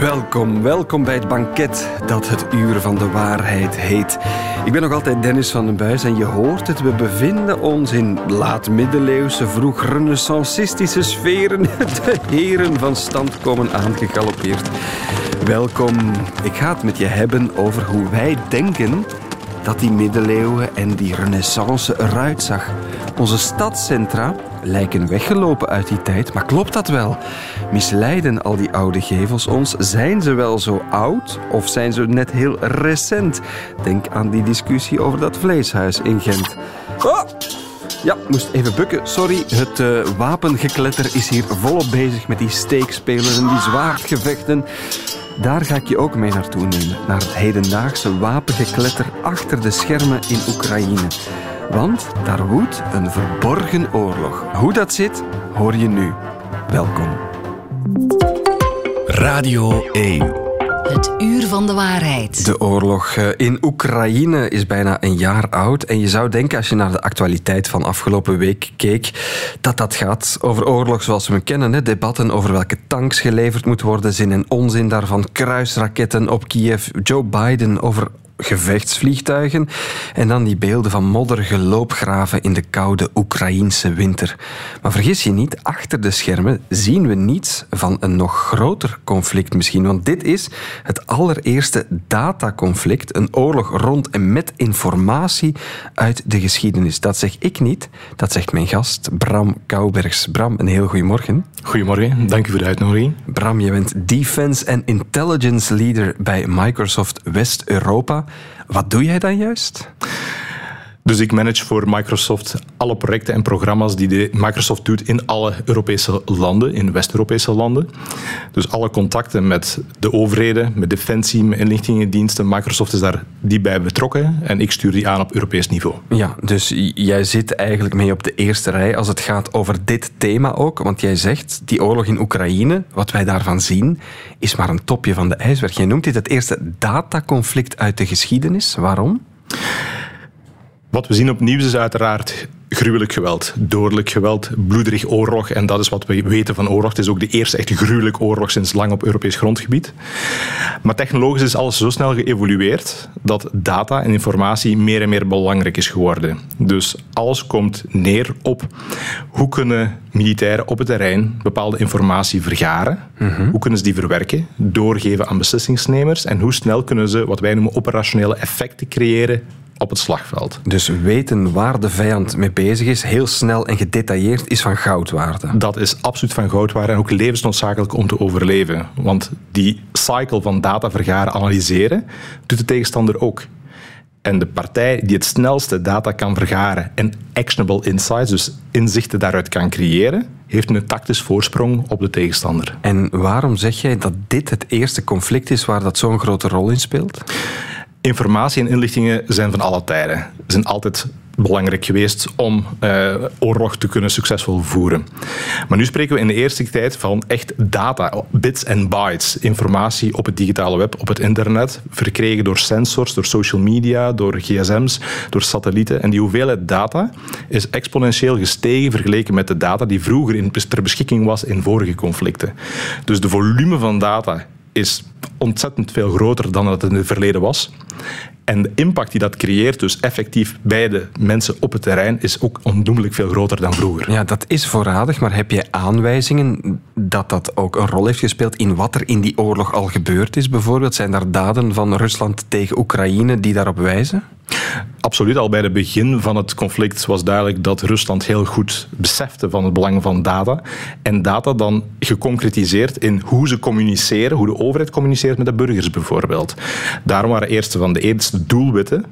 Welkom, welkom bij het banket dat het uur van de waarheid heet. Ik ben nog altijd Dennis van den Buis en je hoort het, we bevinden ons in laat-middeleeuwse, vroeg renaissancistische sferen. De heren van stand komen aangegalopeerd. Welkom, ik ga het met je hebben over hoe wij denken dat die middeleeuwen en die renaissance eruit zag. Onze stadcentra lijken weggelopen uit die tijd, maar klopt dat wel? Misleiden al die oude gevels ons? Zijn ze wel zo oud of zijn ze net heel recent? Denk aan die discussie over dat vleeshuis in Gent. Oh! Ja, moest even bukken. Sorry, het uh, wapengekletter is hier volop bezig met die steekspelen en die zwaardgevechten. Daar ga ik je ook mee naartoe nemen, naar het hedendaagse wapengekletter achter de schermen in Oekraïne. Want daar woedt een verborgen oorlog. Hoe dat zit, hoor je nu. Welkom. Radio 1. Het uur van de waarheid. De oorlog eh, in Oekraïne is bijna een jaar oud. En je zou denken, als je naar de actualiteit van afgelopen week keek, dat dat gaat over oorlog zoals we hem kennen. Hè? Debatten over welke tanks geleverd moeten worden, zin en onzin daarvan, kruisraketten op Kiev, Joe Biden over gevechtsvliegtuigen en dan die beelden van modderige loopgraven in de koude Oekraïense winter. Maar vergis je niet, achter de schermen zien we niets van een nog groter conflict misschien, want dit is het allereerste dataconflict, een oorlog rond en met informatie uit de geschiedenis. Dat zeg ik niet, dat zegt mijn gast Bram Koubergs. Bram, een heel goedemorgen. Goedemorgen, dank u voor de uitnodiging. Bram, je bent Defense and Intelligence Leader bij Microsoft West-Europa. Wat doe jij dan juist? Dus ik manage voor Microsoft alle projecten en programma's die Microsoft doet in alle Europese landen, in West-Europese landen. Dus alle contacten met de overheden, met defensie, met inlichtingendiensten. Microsoft is daar die bij betrokken en ik stuur die aan op Europees niveau. Ja, dus jij zit eigenlijk mee op de eerste rij als het gaat over dit thema ook. Want jij zegt, die oorlog in Oekraïne, wat wij daarvan zien, is maar een topje van de ijsberg. Jij noemt dit het eerste dataconflict uit de geschiedenis. Waarom? Wat we zien op nieuws is uiteraard gruwelijk geweld, dodelijk geweld, bloederig oorlog. En dat is wat we weten van oorlog. Het is ook de eerste echt gruwelijke oorlog sinds lang op Europees grondgebied. Maar technologisch is alles zo snel geëvolueerd dat data en informatie meer en meer belangrijk is geworden. Dus alles komt neer op hoe kunnen militairen op het terrein bepaalde informatie vergaren. Mhm. Hoe kunnen ze die verwerken, doorgeven aan beslissingsnemers en hoe snel kunnen ze wat wij noemen operationele effecten creëren op het slagveld. Dus weten waar de vijand mee bezig is, heel snel en gedetailleerd, is van goudwaarde. Dat is absoluut van goudwaarde en ook levensnoodzakelijk om te overleven. Want die cycle van data vergaren, analyseren, doet de tegenstander ook. En de partij die het snelste data kan vergaren en actionable insights, dus inzichten daaruit kan creëren, heeft een tactisch voorsprong op de tegenstander. En waarom zeg jij dat dit het eerste conflict is waar dat zo'n grote rol in speelt? Informatie en inlichtingen zijn van alle tijden. Ze zijn altijd belangrijk geweest om uh, oorlog te kunnen succesvol voeren. Maar nu spreken we in de eerste tijd van echt data, bits en bytes. Informatie op het digitale web, op het internet, verkregen door sensors, door social media, door gsm's, door satellieten. En die hoeveelheid data is exponentieel gestegen vergeleken met de data die vroeger in, ter beschikking was in vorige conflicten. Dus de volume van data is ontzettend veel groter dan het in het verleden was. En de impact die dat creëert, dus effectief bij de mensen op het terrein, is ook ondoenlijk veel groter dan vroeger. Ja, dat is voorradig, maar heb je aanwijzingen dat dat ook een rol heeft gespeeld in wat er in die oorlog al gebeurd is? Bijvoorbeeld, zijn er daden van Rusland tegen Oekraïne die daarop wijzen? Absoluut. Al bij het begin van het conflict was duidelijk dat Rusland heel goed besefte van het belang van data. En data dan geconcretiseerd in hoe ze communiceren, hoe de overheid communiceert met de burgers bijvoorbeeld. Daarom waren eerste van de eerste doelwitten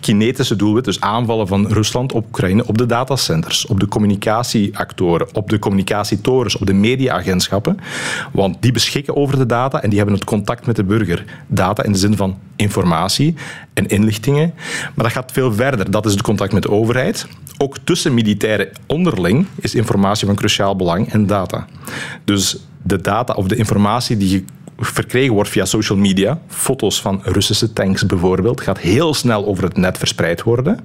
kinetische doelwit, dus aanvallen van Rusland op Oekraïne, op de datacenters, op de communicatieactoren, op de communicatietorens, op de mediaagentschappen. Want die beschikken over de data en die hebben het contact met de burger. Data in de zin van informatie en inlichtingen. Maar dat gaat veel verder. Dat is het contact met de overheid. Ook tussen militairen onderling is informatie van cruciaal belang en data. Dus de data of de informatie die je verkregen wordt via social media, foto's van Russische tanks bijvoorbeeld, gaat heel snel over het net verspreid worden.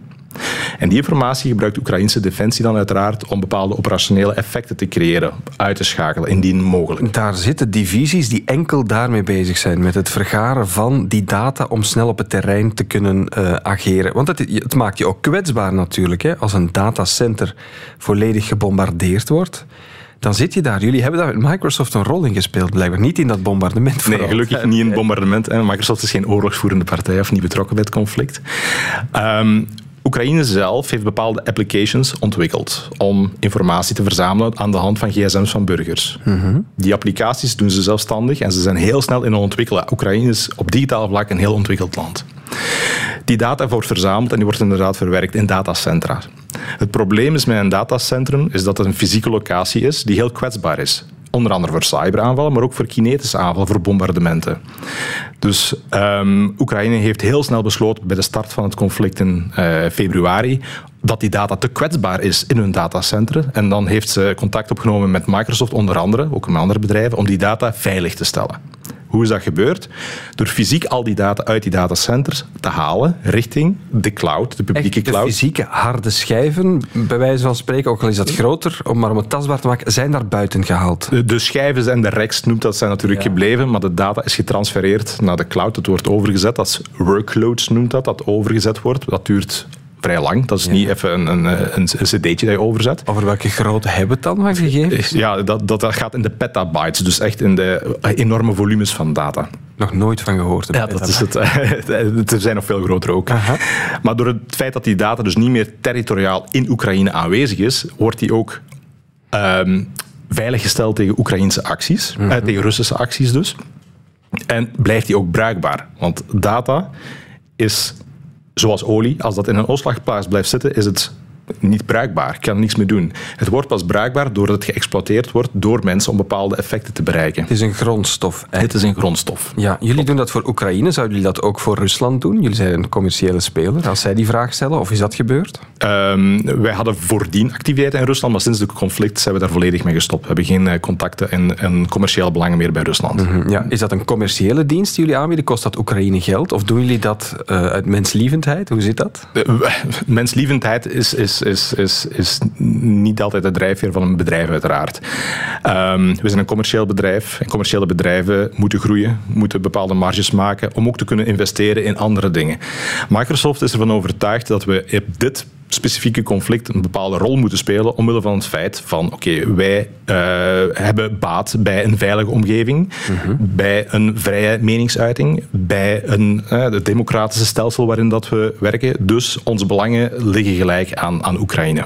En die informatie gebruikt de Oekraïnse defensie dan uiteraard om bepaalde operationele effecten te creëren, uit te schakelen, indien mogelijk. Daar zitten divisies die enkel daarmee bezig zijn, met het vergaren van die data om snel op het terrein te kunnen uh, ageren. Want het, het, maakt je ook kwetsbaar natuurlijk, hè, als een datacenter volledig gebombardeerd wordt dan zit je daar. Jullie hebben daar met Microsoft een rol in gespeeld, blijkbaar. Niet in dat bombardement. Nee, gelukkig niet in het bombardement. Microsoft is geen oorlogsvoerende partij of niet betrokken bij het conflict. Um, Oekraïne zelf heeft bepaalde applications ontwikkeld om informatie te verzamelen aan de hand van gsm's van burgers. Mhm. Die applicaties doen ze zelfstandig en ze zijn heel snel in het ontwikkelen. Oekraïne is op digitaal vlak een heel ontwikkeld land. Die data wordt verzameld en die wordt inderdaad verwerkt in datacentra. Het probleem is met een datacentrum is dat het een fysieke locatie is die heel kwetsbaar is. Onder andere voor cyberaanvallen, maar ook voor kinetische aanvallen, voor bombardementen. Dus um, Oekraïne heeft heel snel besloten bij de start van het conflict in uh, februari dat die data te kwetsbaar is in hun datacentrum. En dan heeft ze contact opgenomen met Microsoft onder andere, ook met andere bedrijven, om die data veilig te stellen. Hoe is dat gebeurd? Door fysiek al die data uit die datacenters te halen richting de cloud, de publieke cloud. De fysieke harde schijven, bij wijze van spreken, ook al is dat groter, om maar om het tastbaar te maken, zijn daar buiten gehaald. De, schijven en de racks noemt dat, zijn natuurlijk gebleven, maar de data is getransfereerd naar de cloud. Het wordt overgezet, als workloads noemt dat, dat overgezet wordt. Dat duurt vrij lang. Dat is niet even een, een, een, een cd'tje dat je overzet. Over welke grootte hebben we het dan van gegevens? Ja, dat, dat, dat gaat in de petabytes. Dus echt in de enorme volumes van data. Nog nooit van gehoord. Ja, dat is het. er zijn nog veel groter ook. Aha. Maar door het feit dat die data dus niet meer territoriaal in Oekraïne aanwezig is, wordt die ook um, veiliggesteld tegen Oekraïnse acties. Mm tegen Russische acties dus. En blijft die ook bruikbaar. Want data is zoals olie, als dat in een opslagplaats blijft zitten, is het niet bruikbaar, kan niks meer doen. Het wordt pas bruikbaar doordat het geëxploiteerd wordt door mensen om bepaalde effecten te bereiken. Het is een grondstof. Het is een grondstof. Ja, jullie doen dat voor Oekraïne. Zouden jullie dat ook voor Rusland doen? Jullie zijn een commerciële speler. Als zij die vraag stellen, of is dat gebeurd? Um, wij hadden voordien activiteiten in Rusland, maar sinds het conflict zijn we daar volledig mee gestopt. We hebben geen eh, contacten en, en commerciële belangen meer bij Rusland. Mhm, ja. Is dat een commerciële dienst die jullie aanbieden? Kost dat Oekraïne geld? Of doen jullie dat uh, uit menslievendheid? Hoe zit dat? Uh, menslievendheid is, is is, is, is, niet altijd de drijfveer van een bedrijf, uiteraard. Um, we zijn een commercieel bedrijf. En commerciële bedrijven moeten groeien, moeten bepaalde marges maken om ook te kunnen investeren in andere dingen. Microsoft is ervan overtuigd dat we op dit specifieke conflict een bepaalde rol moeten spelen omwille van het feit van oké, wij uh, hebben baat bij een veilige omgeving, mhm. bij een vrije meningsuiting, bij een uh, het democratische stelsel waarin dat we werken. Dus onze belangen liggen gelijk aan, aan Oekraïne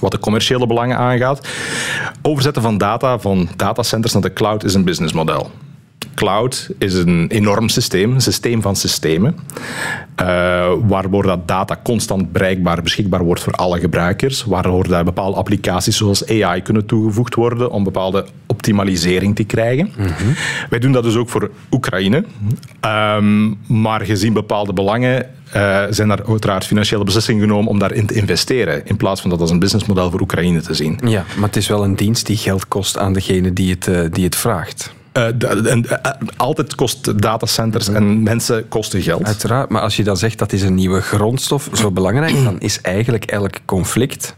wat de commerciële belangen aangaat. Overzetten van data van datacenters naar de cloud is een businessmodel cloud is een enorm systeem, een systeem van systemen, uh, waardoor dat data constant bereikbaar, beschikbaar wordt voor alle gebruikers, waardoor daar bepaalde applicaties zoals AI kunnen toegevoegd worden om bepaalde optimalisering te krijgen. Mhm. Wij doen dat dus ook voor Oekraïne, um, maar gezien bepaalde belangen uh, zijn daar uiteraard financiële beslissingen genomen om daarin te investeren, in plaats van dat als een businessmodel voor Oekraïne te zien. Ja, maar het is wel een dienst die geld kost aan degene die het, uh, die het vraagt. Uh, altijd kost datacenters en mensen kosten geld. Uiteraard, maar als je dan zegt dat is een nieuwe grondstof zo belangrijk, dan is eigenlijk elk conflict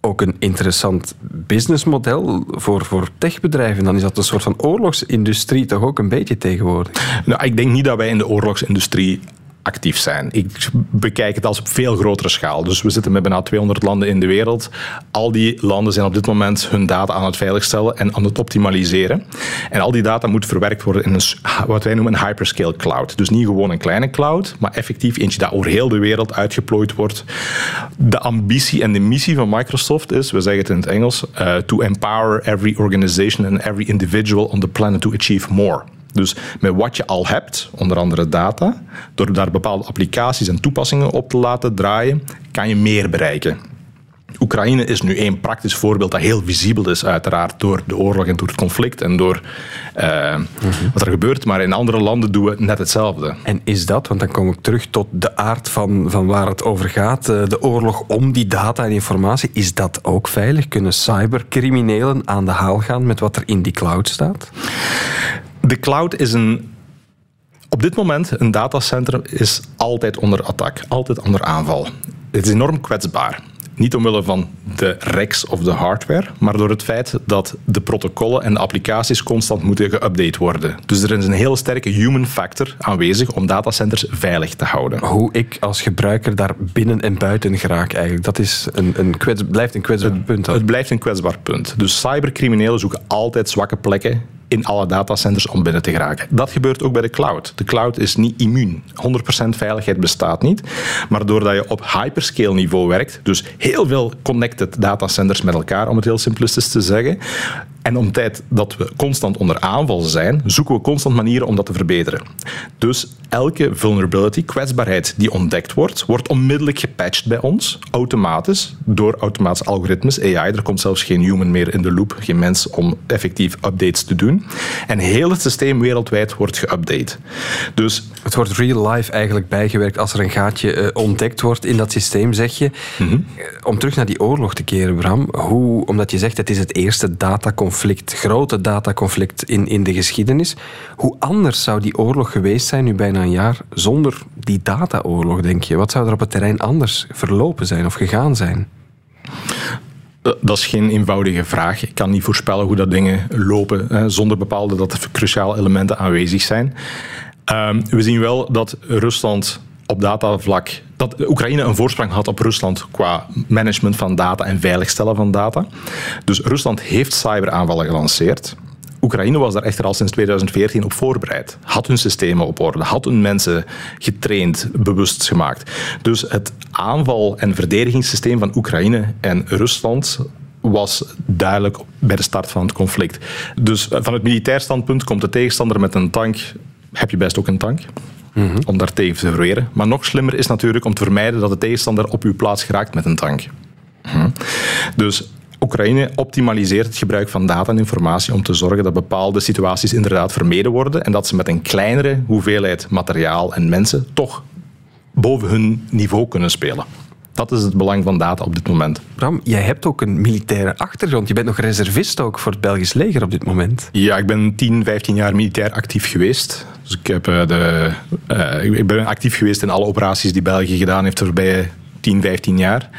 ook een interessant businessmodel voor, voor techbedrijven. Dan is dat een soort van oorlogsindustrie toch ook een beetje tegenwoordig? Nou, ik denk niet dat wij in de oorlogsindustrie actief zijn. Ik bekijk het als op veel grotere schaal. Dus we zitten met bijna 200 landen in de wereld. Al die landen zijn op dit moment hun data aan het veiligstellen en aan het optimaliseren. En al die data moet verwerkt worden in een, wat wij noemen een hyperscale cloud. Dus niet gewoon een kleine cloud, maar effectief eentje dat over heel de wereld uitgeplooid wordt. De ambitie en de missie van Microsoft is, we zeggen het in het Engels, uh, to empower every organization and every individual on the planet to achieve more. Dus met wat je al hebt, onder andere data, door daar bepaalde applicaties en toepassingen op te laten draaien, kan je meer bereiken. Oekraïne is nu één praktisch voorbeeld dat heel visibel is, uiteraard, door de oorlog en door het conflict en door uh, wat er gebeurt. Maar in andere landen doen we net hetzelfde. En is dat, want dan kom ik terug tot de aard van, van waar het over gaat, eh, de oorlog om die data en informatie, is dat ook veilig? Kunnen cybercriminelen aan de haal gaan met wat er in die cloud staat? De cloud is een. Op dit moment, een datacenter is altijd onder attack, altijd onder aanval. het is enorm kwetsbaar. Niet omwille van de racks of de hardware, maar door het feit dat de protocollen en de applicaties constant moeten geüpdate worden. Dus er is een heel sterke human factor aanwezig om datacenters veilig te houden. Hoe ik als gebruiker daar binnen en buiten geraak eigenlijk, dat is een, een kwets, blijft een kwetsbaar punt. Het blijft een kwetsbaar punt. Dus cybercriminelen zoeken altijd zwakke plekken in alle datacenters om binnen te geraken. Dat gebeurt ook bij de cloud. De cloud is niet immuun. 100% veiligheid bestaat niet. Maar doordat je op hyperscale niveau werkt, dus heel veel connected datacenters met elkaar, om het heel simplistisch te zeggen, en om tijd dat we constant onder aanval zijn, zoeken we constant manieren om dat te verbeteren. Dus elke vulnerability, kwetsbaarheid die ontdekt wordt, wordt onmiddellijk gepatcht bij ons, automatisch, door automatische algoritmes, AI. Er komt zelfs geen human meer in de loop, geen mens om effectief updates te doen. En heel het systeem wereldwijd wordt geüpdate. Dus het wordt real life eigenlijk bijgewerkt als er een gaatje uh, ontdekt wordt in dat systeem, zeg je. Mm -hmm. Om terug naar die oorlog te keren, Bram, hoe, omdat je zegt het is het eerste dataconflict, grote dataconflict in, in de geschiedenis. Hoe anders zou die oorlog geweest zijn, nu bijna een jaar, zonder die dataoorlog, denk je? Wat zou er op het terrein anders verlopen zijn of gegaan zijn? Dat is geen eenvoudige vraag. Ik kan niet voorspellen hoe dat dingen lopen hè, zonder bepaalde dat er cruciale elementen aanwezig zijn. Um, we zien wel dat Rusland op datavlak dat Oekraïne een voorsprong had op Rusland qua management van data en veiligstellen van data. Dus Rusland heeft cyberaanvallen gelanceerd. Oekraïne was daar echter al sinds 2014 op voorbereid. Had hun systemen op orde, had hun mensen getraind, bewust gemaakt. Dus het aanval- en verdedigingssysteem van Oekraïne en Rusland was duidelijk bij de start van het conflict. Dus van het militair standpunt komt de tegenstander met een tank, heb je best ook een tank. Mm Om daar tegen te verweren. Maar nog slimmer is natuurlijk om te vermijden dat de tegenstander op uw plaats geraakt met een tank. Mm Dus Oekraïne optimaliseert het gebruik van data en informatie om te zorgen dat bepaalde situaties inderdaad vermeden worden en dat ze met een kleinere hoeveelheid materiaal en mensen toch boven hun niveau kunnen spelen. Dat is het belang van data op dit moment. Bram, jij hebt ook een militaire achtergrond. Je bent nog reservist ook voor het Belgisch leger op dit moment. Ja, ik ben 10, 15 jaar militair actief geweest. Dus ik, heb de, uh, ik ben actief geweest in alle operaties die België gedaan heeft de voorbije 10, 15 jaar.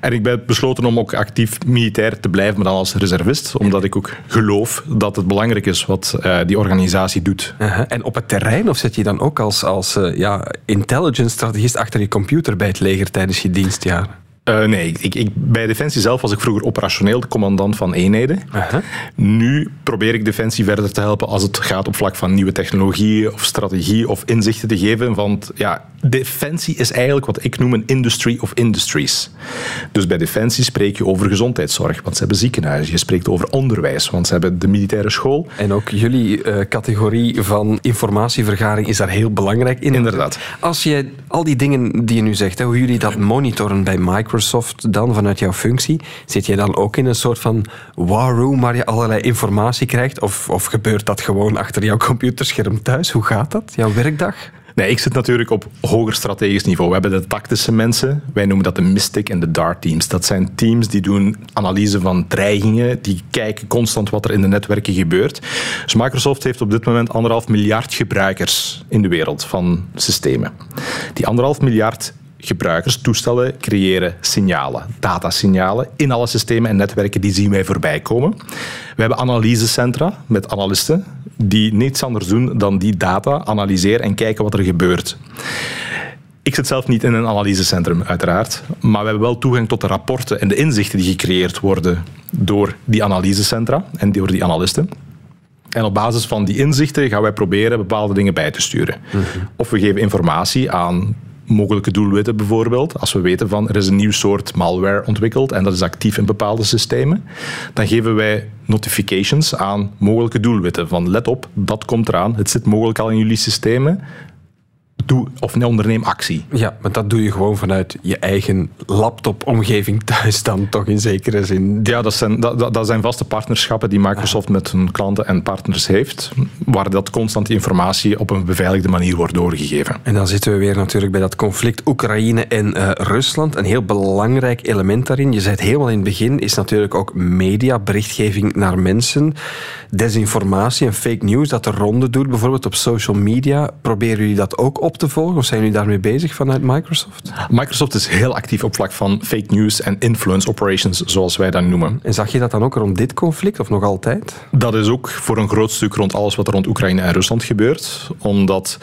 En ik ben besloten om ook actief militair te blijven, maar dan als reservist. Omdat ik ook geloof dat het belangrijk is wat uh, die organisatie doet. Uh. En op het terrein, of zit je dan ook als, als uh, ja, intelligence-strategist achter je computer bij het leger tijdens je dienstjaar? Uh, nee, ik, ik, bij Defensie zelf was ik vroeger operationeel de commandant van eenheden. Uh -huh. Nu probeer ik Defensie verder te helpen als het gaat op vlak van nieuwe technologieën of strategie of inzichten te geven. Want ja, Defensie is eigenlijk wat ik noem een industry of industries. Dus bij Defensie spreek je over gezondheidszorg, want ze hebben ziekenhuizen. Je spreekt over onderwijs, want ze hebben de militaire school. En ook jullie uh, categorie van informatievergaring is daar heel belangrijk in. Inderdaad. Als je al die dingen die je nu zegt, hè, hoe jullie dat monitoren bij Microsoft dan vanuit jouw functie, zit je dan ook in een soort van war room waar je allerlei informatie krijgt? Of, of gebeurt dat gewoon achter jouw computerscherm thuis? Hoe gaat dat, jouw werkdag? Nee, ik zit natuurlijk op hoger strategisch niveau. We hebben de tactische mensen. Wij noemen dat de Mystic en de Dart teams. Dat zijn teams die doen analyse van dreigingen. Die kijken constant wat er in de netwerken gebeurt. Dus Microsoft heeft op dit moment anderhalf miljard gebruikers in de wereld van systemen. Die anderhalf miljard gebruikers, toestellen creëren signalen, datasignalen in alle systemen en netwerken die zien wij voorbij komen. We hebben analysecentra met analisten die niets anders doen dan die data analyseren en kijken wat er gebeurt. Ik zit zelf niet in een analysecentrum, uiteraard. Maar we hebben wel toegang tot de rapporten en de inzichten die gecreëerd worden door die analysecentra en door die analisten. En op basis van die inzichten gaan wij proberen bepaalde dingen bij te sturen. Mm -hmm. Of we geven informatie aan mogelijke doelwitten bijvoorbeeld. Als we weten van er is een nieuw soort malware ontwikkeld en dat is actief in bepaalde systemen, dan geven wij notifications aan mogelijke doelwitten. Van let op, dat komt eraan, het zit mogelijk al in jullie systemen. Doe of onderneem actie. Ja, maar dat doe je gewoon vanuit je eigen laptop-omgeving thuis dan toch in zekere zin. Ja, dat zijn, dat, dat zijn vaste partnerschappen die Microsoft met hun klanten en partners heeft, waar dat constant informatie op een beveiligde manier wordt doorgegeven. En dan zitten we weer natuurlijk bij dat conflict Oekraïne en uh, Rusland. Een heel belangrijk element daarin, je zei het helemaal in het begin, is natuurlijk ook media, berichtgeving naar mensen, desinformatie en fake news dat de ronde doet, bijvoorbeeld op social media. Proberen jullie dat ook op op te volgen? Of zijn jullie daarmee bezig vanuit Microsoft? Microsoft is heel actief op vlak van fake news en influence operations, zoals wij dat noemen. En zag je dat dan ook rond dit conflict, of nog altijd? Dat is ook voor een groot stuk rond alles wat er rond Oekraïne en Rusland gebeurt. Omdat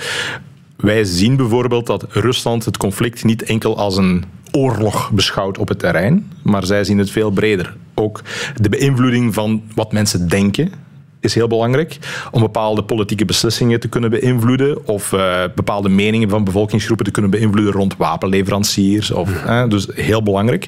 wij zien bijvoorbeeld dat Rusland het conflict niet enkel als een oorlog beschouwt op het terrein, maar zij zien het veel breder. Ook de beïnvloeding van wat mensen denken is heel belangrijk om bepaalde politieke beslissingen te kunnen beïnvloeden of uh, bepaalde meningen van bevolkingsgroepen te kunnen beïnvloeden rond wapenleveranciers. Of, eh, dus heel belangrijk.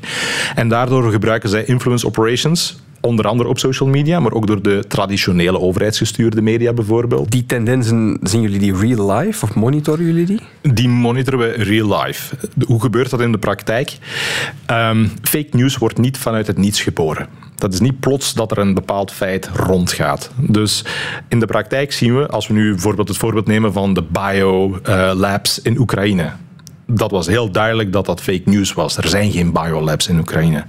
En daardoor gebruiken zij influence operations onder andere op social media, maar ook door de traditionele overheidsgestuurde media bijvoorbeeld. Die tendensen, zien jullie die real life of monitoren jullie die? Die monitoren we real life. Hoe gebeurt dat in de praktijk? Um, fake news wordt niet vanuit het niets geboren. Dat is niet plots dat er een bepaald feit rondgaat. Dus in de praktijk zien we, als we nu bijvoorbeeld het voorbeeld nemen van de biolabs in Oekraïne dat was heel duidelijk dat dat fake news was. Er zijn geen biolabs in Oekraïne.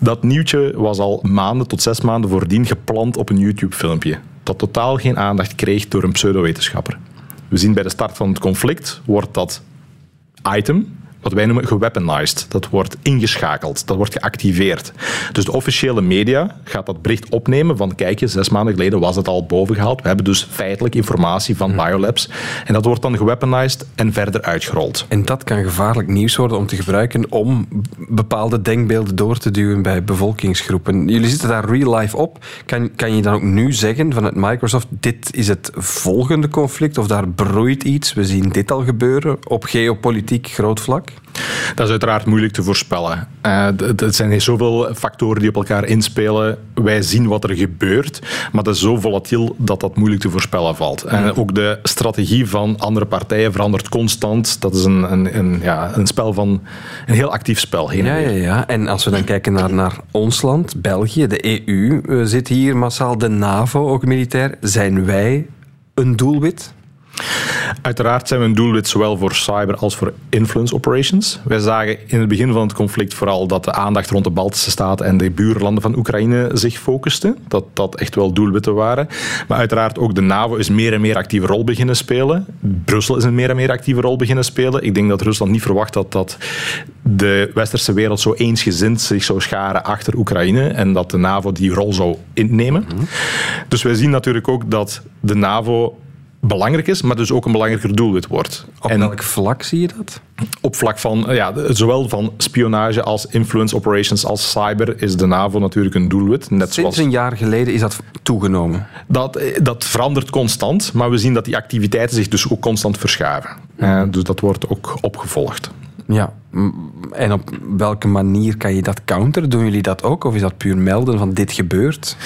Dat nieuwtje was al maanden tot zes maanden voordien gepland op een YouTube-filmpje. Dat totaal geen aandacht kreeg door een pseudowetenschapper. We zien bij de start van het conflict wordt dat item wat wij noemen geweaponized. Dat wordt ingeschakeld, dat wordt geactiveerd. Dus de officiële media gaat dat bericht opnemen van kijk je, zes maanden geleden was het al bovengehaald. We hebben dus feitelijk informatie van biolabs. En dat wordt dan geweaponized en verder uitgerold. En dat kan gevaarlijk nieuws worden om te gebruiken om bepaalde denkbeelden door te duwen bij bevolkingsgroepen. Jullie zitten daar real life op. Kan, kan je dan ook nu zeggen vanuit Microsoft, dit is het volgende conflict of daar broeit iets, we zien dit al gebeuren op geopolitiek groot vlak? Dat is uiteraard moeilijk te voorspellen. Uh, er zijn zoveel factoren die op elkaar inspelen. Wij zien wat er gebeurt, maar dat is zo volatiel dat dat moeilijk te voorspellen valt. En ook de strategie van andere partijen verandert constant. Dat is een, een, een, ja, een spel van een heel actief spel. Heen ja, ja, ja. En als we dan kijken naar, naar ons land, België, de EU, zit hier massaal de NAVO ook militair. Zijn wij een doelwit? Uiteraard zijn we een doelwit zowel voor cyber als voor influence operations. Wij zagen in het begin van het conflict vooral dat de aandacht rond de Baltische Staten en de buurlanden van Oekraïne zich focuste. Dat dat echt wel doelwitten waren. Maar uiteraard ook de NAVO is meer en meer actieve rol beginnen spelen. Brussel is een meer en meer actieve rol beginnen spelen. Ik denk dat Rusland niet verwacht had dat de westerse wereld zo eensgezind zich zou scharen achter Oekraïne en dat de NAVO die rol zou innemen. Mhm. Dus wij zien natuurlijk ook dat de NAVO belangrijk is, maar dus ook een belangrijker doelwit wordt. Op en welk vlak zie je dat? Op vlak van, ja, zowel van spionage als influence operations als cyber is de NAVO natuurlijk een doelwit. Net Sinds zoals... een jaar geleden is dat toegenomen? Dat, dat verandert constant, maar we zien dat die activiteiten zich dus ook constant verschuiven. Mm. dus dat wordt ook opgevolgd. Ja, en op welke manier kan je dat counteren? Doen jullie dat ook? Of is dat puur melden van dit gebeurt?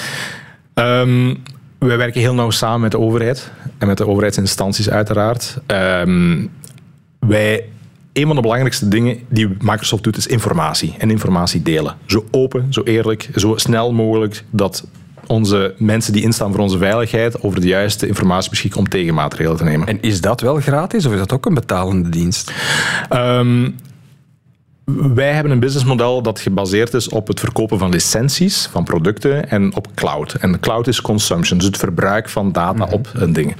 Um, wij werken heel nauw samen met de overheid en met de overheidsinstanties uiteraard. Um, wij, een van de belangrijkste dingen die Microsoft doet is informatie en informatie delen. Zo open, zo eerlijk, zo snel mogelijk dat onze mensen die instaan voor onze veiligheid over de juiste informatie beschikken om tegenmaatregelen te nemen. En is dat wel gratis of is dat ook een betalende dienst? Um, wij hebben een businessmodel dat gebaseerd is op het verkopen van licenties van producten en op cloud. En cloud is consumption, dus het verbruik van data mhm. op een ding.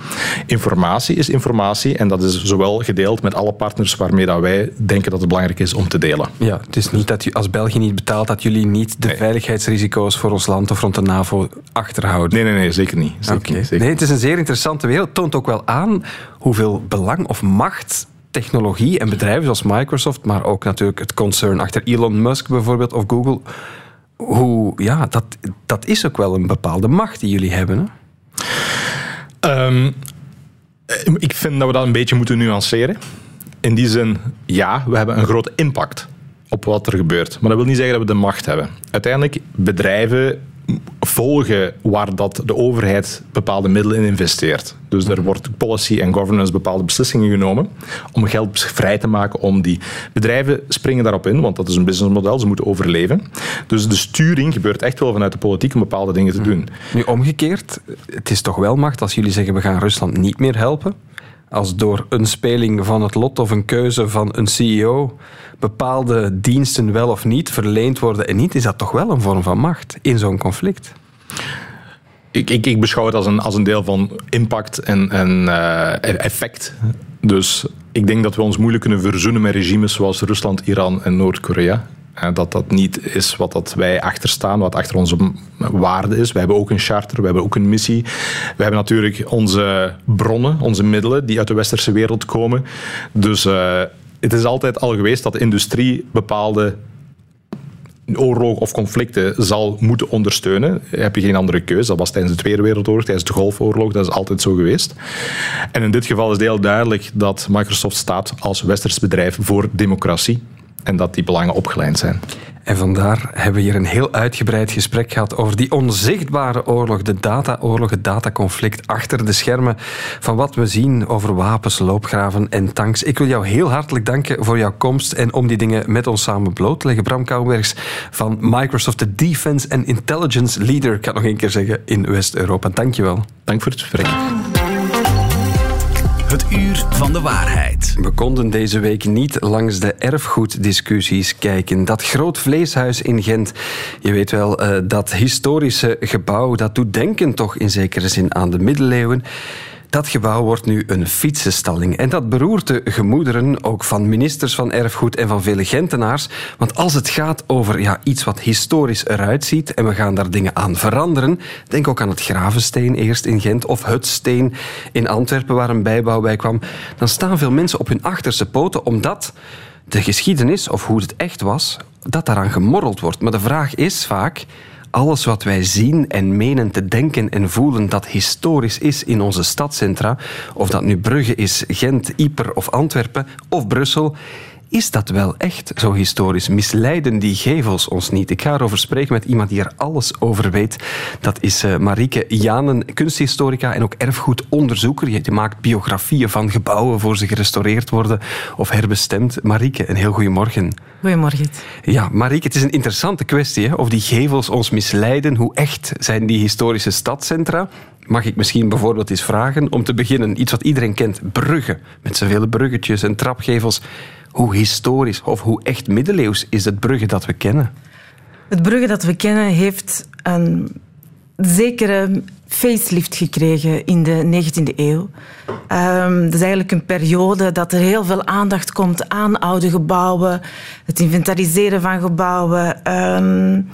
Informatie is informatie en dat is zowel gedeeld met alle partners waarmee dat wij denken dat het belangrijk is om te delen. Ja, het is niet dat u als België niet betaalt dat jullie niet de veiligheidsrisico's voor ons land of rond de NAVO achterhouden. Nee, nee, nee, zeker niet. Zeker niet Nee, het is een zeer interessante wereld. Het toont ook wel aan hoeveel belang of macht technologie en bedrijven zoals Microsoft, maar ook natuurlijk het concern achter Elon Musk bijvoorbeeld of Google. Hoe, ja, dat, dat is ook wel een bepaalde macht die jullie hebben. Hè? Ehm, ik vind dat we dat een beetje moeten nuanceren. In die zin, ja, we hebben een grote impact op wat er gebeurt. Maar dat wil niet zeggen dat we de macht hebben. Uiteindelijk, bedrijven volgen waar dat de overheid bepaalde middelen in investeert. Dus er wordt policy en governance bepaalde beslissingen genomen om geld vrij te maken om die bedrijven springen daarop in, want dat is een businessmodel, ze moeten overleven. Dus de sturing gebeurt echt wel vanuit de politiek om bepaalde dingen te doen. Nu omgekeerd, het is toch wel macht als jullie zeggen we gaan Rusland niet meer helpen als door een speling van het lot of een keuze van een CEO bepaalde diensten wel of niet verleend worden en niet, is dat toch wel een vorm van macht in zo'n conflict? Ik, ik, ik, beschouw het als een, als een deel van impact en, en uh, effect. Dus ik denk dat we ons moeilijk kunnen verzoenen met regimes zoals Rusland, Iran en Noord-Korea. Dat dat niet is wat dat wij achterstaan, wat achter onze waarde is. We hebben ook een charter, we hebben ook een missie. We hebben natuurlijk onze bronnen, onze middelen die uit de westerse wereld komen. Dus uh, het is altijd al geweest dat de industrie bepaalde oorlog of conflicten zal moeten ondersteunen. Heb je geen andere keuze. Dat was tijdens de Tweede Wereldoorlog, tijdens de Golfoorlog, dat is altijd zo geweest. En in dit geval is het heel duidelijk dat Microsoft staat als westers bedrijf voor democratie en dat die belangen opgeleid zijn. En vandaar hebben we hier een heel uitgebreid gesprek gehad over die onzichtbare oorlog, de dataoorlog, het dataconflict achter de schermen van wat we zien over wapens, loopgraven en tanks. Ik wil jou heel hartelijk danken voor jouw komst en om die dingen met ons samen bloot te leggen. Bram Kouwenbergs van Microsoft, de Defense and Intelligence Leader, ik kan het nog één keer zeggen, in West-Europa. Dank je wel. Dank voor het gesprek. Het uur van de waarheid. We konden deze week niet langs de erfgoeddiscussies kijken. Dat groot vleeshuis in Gent, je weet wel, uh, dat historische gebouw, dat doet denken toch in zekere zin aan de middeleeuwen. Dat gebouw wordt nu een fietsenstalling. En dat beroert de gemoederen ook van ministers van erfgoed en van vele Gentenaars. Want als het gaat over ja, iets wat historisch eruit ziet en we gaan daar dingen aan veranderen, denk ook aan het Gravensteen eerst in Gent of het Steen in Antwerpen waar een bijbouw bij kwam, dan staan veel mensen op hun achterste poten omdat de geschiedenis of hoe het echt was, dat daaraan gemorreld wordt. Maar de vraag is vaak alles wat wij zien en menen te denken en voelen dat historisch is in onze stadcentra, of dat nu Brugge is, Gent, Yper of Antwerpen of Brussel, is dat wel echt zo historisch? Misleiden die gevels ons niet? Ik ga erover spreken met iemand die er alles over weet. Dat is uh, Marieke Janen, kunsthistorica en ook erfgoedonderzoeker. Je maakt biografieën van gebouwen voor ze gerestaureerd worden of herbestemd. Marieke, een heel goedemorgen. Goedemorgen. Ja, Marieke, het is een interessante kwestie hè? of die gevels ons misleiden. Hoe echt zijn die historische stadcentra? Mag ik misschien bijvoorbeeld eens vragen, om te beginnen, iets wat iedereen kent, Brugge, met zoveel bruggetjes en trapgevels. Hoe historisch of hoe echt middeleeuws is het Brugge dat we kennen? Het Brugge dat we kennen heeft een zekere facelift gekregen in de 19e eeuw. Um, dat is eigenlijk een periode dat er heel veel aandacht komt aan oude gebouwen, het inventariseren van gebouwen. Um,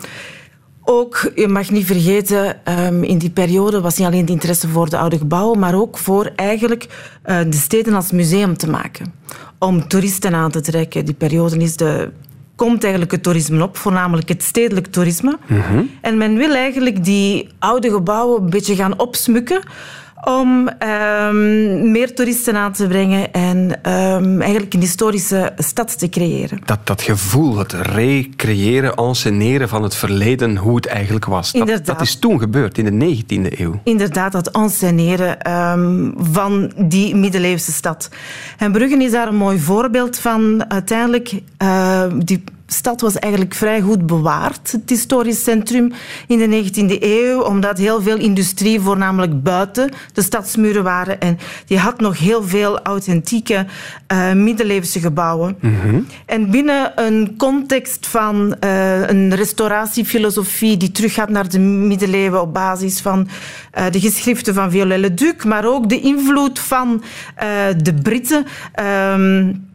ook, je mag niet vergeten, um, in die periode was niet alleen de interesse voor de oude gebouwen, maar ook voor eigenlijk uh, de steden als museum te maken. Om toeristen aan te trekken. Die periode is de, komt eigenlijk het toerisme op, voornamelijk het stedelijk toerisme. Mm -hmm. En men wil eigenlijk die oude gebouwen een beetje gaan opsmukken om um, meer toeristen aan te brengen en um, eigenlijk een historische stad te creëren. Dat, dat gevoel, het recreëren, enceneren van het verleden, hoe het eigenlijk was. Dat, dat, is toen gebeurd, in de 19e eeuw. Inderdaad, dat enceneren um, van die middeleeuwse stad. En Bruggen is daar een mooi voorbeeld van. Uiteindelijk, uh, die stad was eigenlijk vrij goed bewaard, het historisch centrum in de 19e eeuw, omdat heel veel industrie voornamelijk buiten de stadsmuren waren. En die had nog heel veel authentieke uh, middeleeuwse gebouwen. Mm -hmm. En binnen een context van uh, een restauratiefilosofie die teruggaat naar de middeleeuwen op basis van uh, de geschriften van Viollet-le-Duc, maar ook de invloed van de Britten. Um,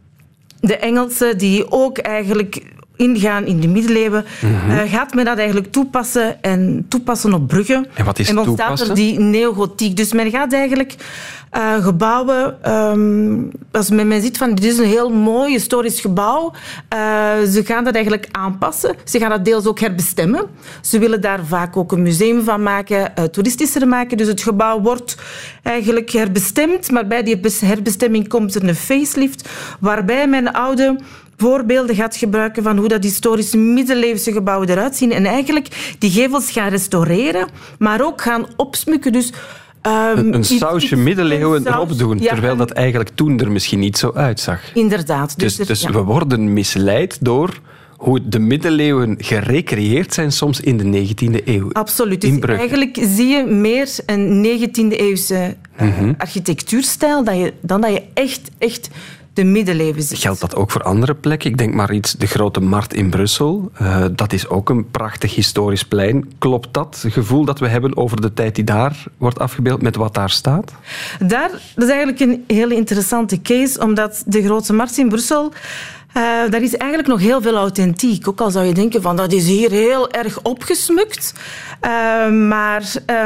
de Engelsen, die ook eigenlijk ingaan in de middeleeuwen, mm -hmm. uh, gaat men dat eigenlijk toepassen en toepassen op Brugge. En wat is en dan toepassen? er die neogotiek. Dus men gaat eigenlijk uh, gebouwen, um, als men, men ziet van dit is een heel mooi historisch gebouw, uh, ze gaan dat eigenlijk aanpassen. Ze gaan dat deels ook herbestemmen. Ze willen daar vaak ook een museum van maken, toeristischer maken. Dus het gebouw wordt eigenlijk herbestemd, maar bij die herbestemming komt er een facelift, waarbij men oude voorbeelden gaat gebruiken van hoe dat historische middeleeuwse gebouwen eruit zien. En eigenlijk die gevels gaan restaureren, maar ook gaan opsmukken. Dus Um, een, een sausje middeleeuwen erop doen, ja, terwijl dat eigenlijk toen er misschien niet zo uitzag. Inderdaad. Dus, dus, dus ja. we worden misleid door hoe de middeleeuwen gerecreëerd zijn soms in de 19e eeuw. Absoluut. Dus eigenlijk zie je meer een 19e eeuwse uh, mm -hmm. architectuurstijl dan, je, dan dat je echt, echt de middeleeuwen zit. Geldt dat ook voor andere plekken? Ik denk maar iets, de Grote Markt in Brussel. Uh, dat is ook een prachtig historisch plein. Klopt dat, het gevoel dat we hebben over de tijd die daar wordt afgebeeld met wat daar staat? Daar, dat is eigenlijk een hele interessante case, omdat de Grote Markt in Brussel uh, daar is eigenlijk nog heel veel authentiek. Ook al zou je denken van dat is hier heel erg opgesmukt. Uh, maar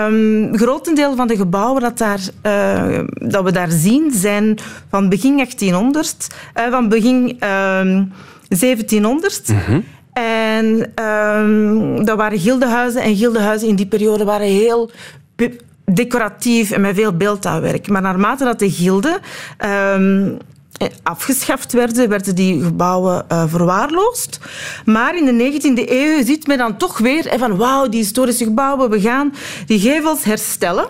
um, grotendeel van de gebouwen dat, daar, uh, dat we daar zien zijn van begin 1800, van begin 1700. Mhm. En um, dat waren gildehuizen. En gildehuizen in die periode waren heel decoratief en met veel beeldhouwwerk. Maar naarmate dat de gilden um, afgeschaft werden, werden die gebouwen uh, verwaarloosd. Maar in de 19e eeuw ziet men dan toch weer van wauw, die historische gebouwen, we gaan die gevels herstellen.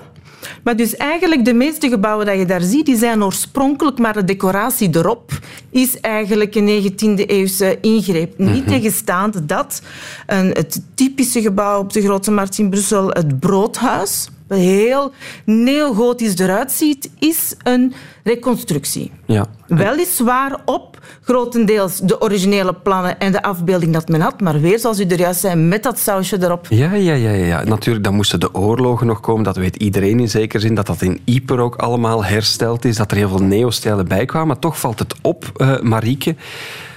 Maar dus eigenlijk de meeste gebouwen die je daar ziet, die zijn oorspronkelijk, maar de decoratie erop is eigenlijk een 19e eeuwse ingreep. Niet mhm. tegenstaande dat een, het typische gebouw op de Grote Markt in Brussel, het Broodhuis, heel neogotisch eruit ziet, is een reconstructie. Ja. Weliswaar op grotendeels de originele plannen en de afbeelding dat men had, maar weer, zoals u er juist zei, met dat sausje erop. Ja, ja, ja, ja. natuurlijk, dan moesten de oorlogen nog komen. Dat weet iedereen in zekere zin. Dat dat in Yper ook allemaal hersteld is. Dat er heel veel neostijlen bij kwamen. Maar toch valt het op, uh, Marieke,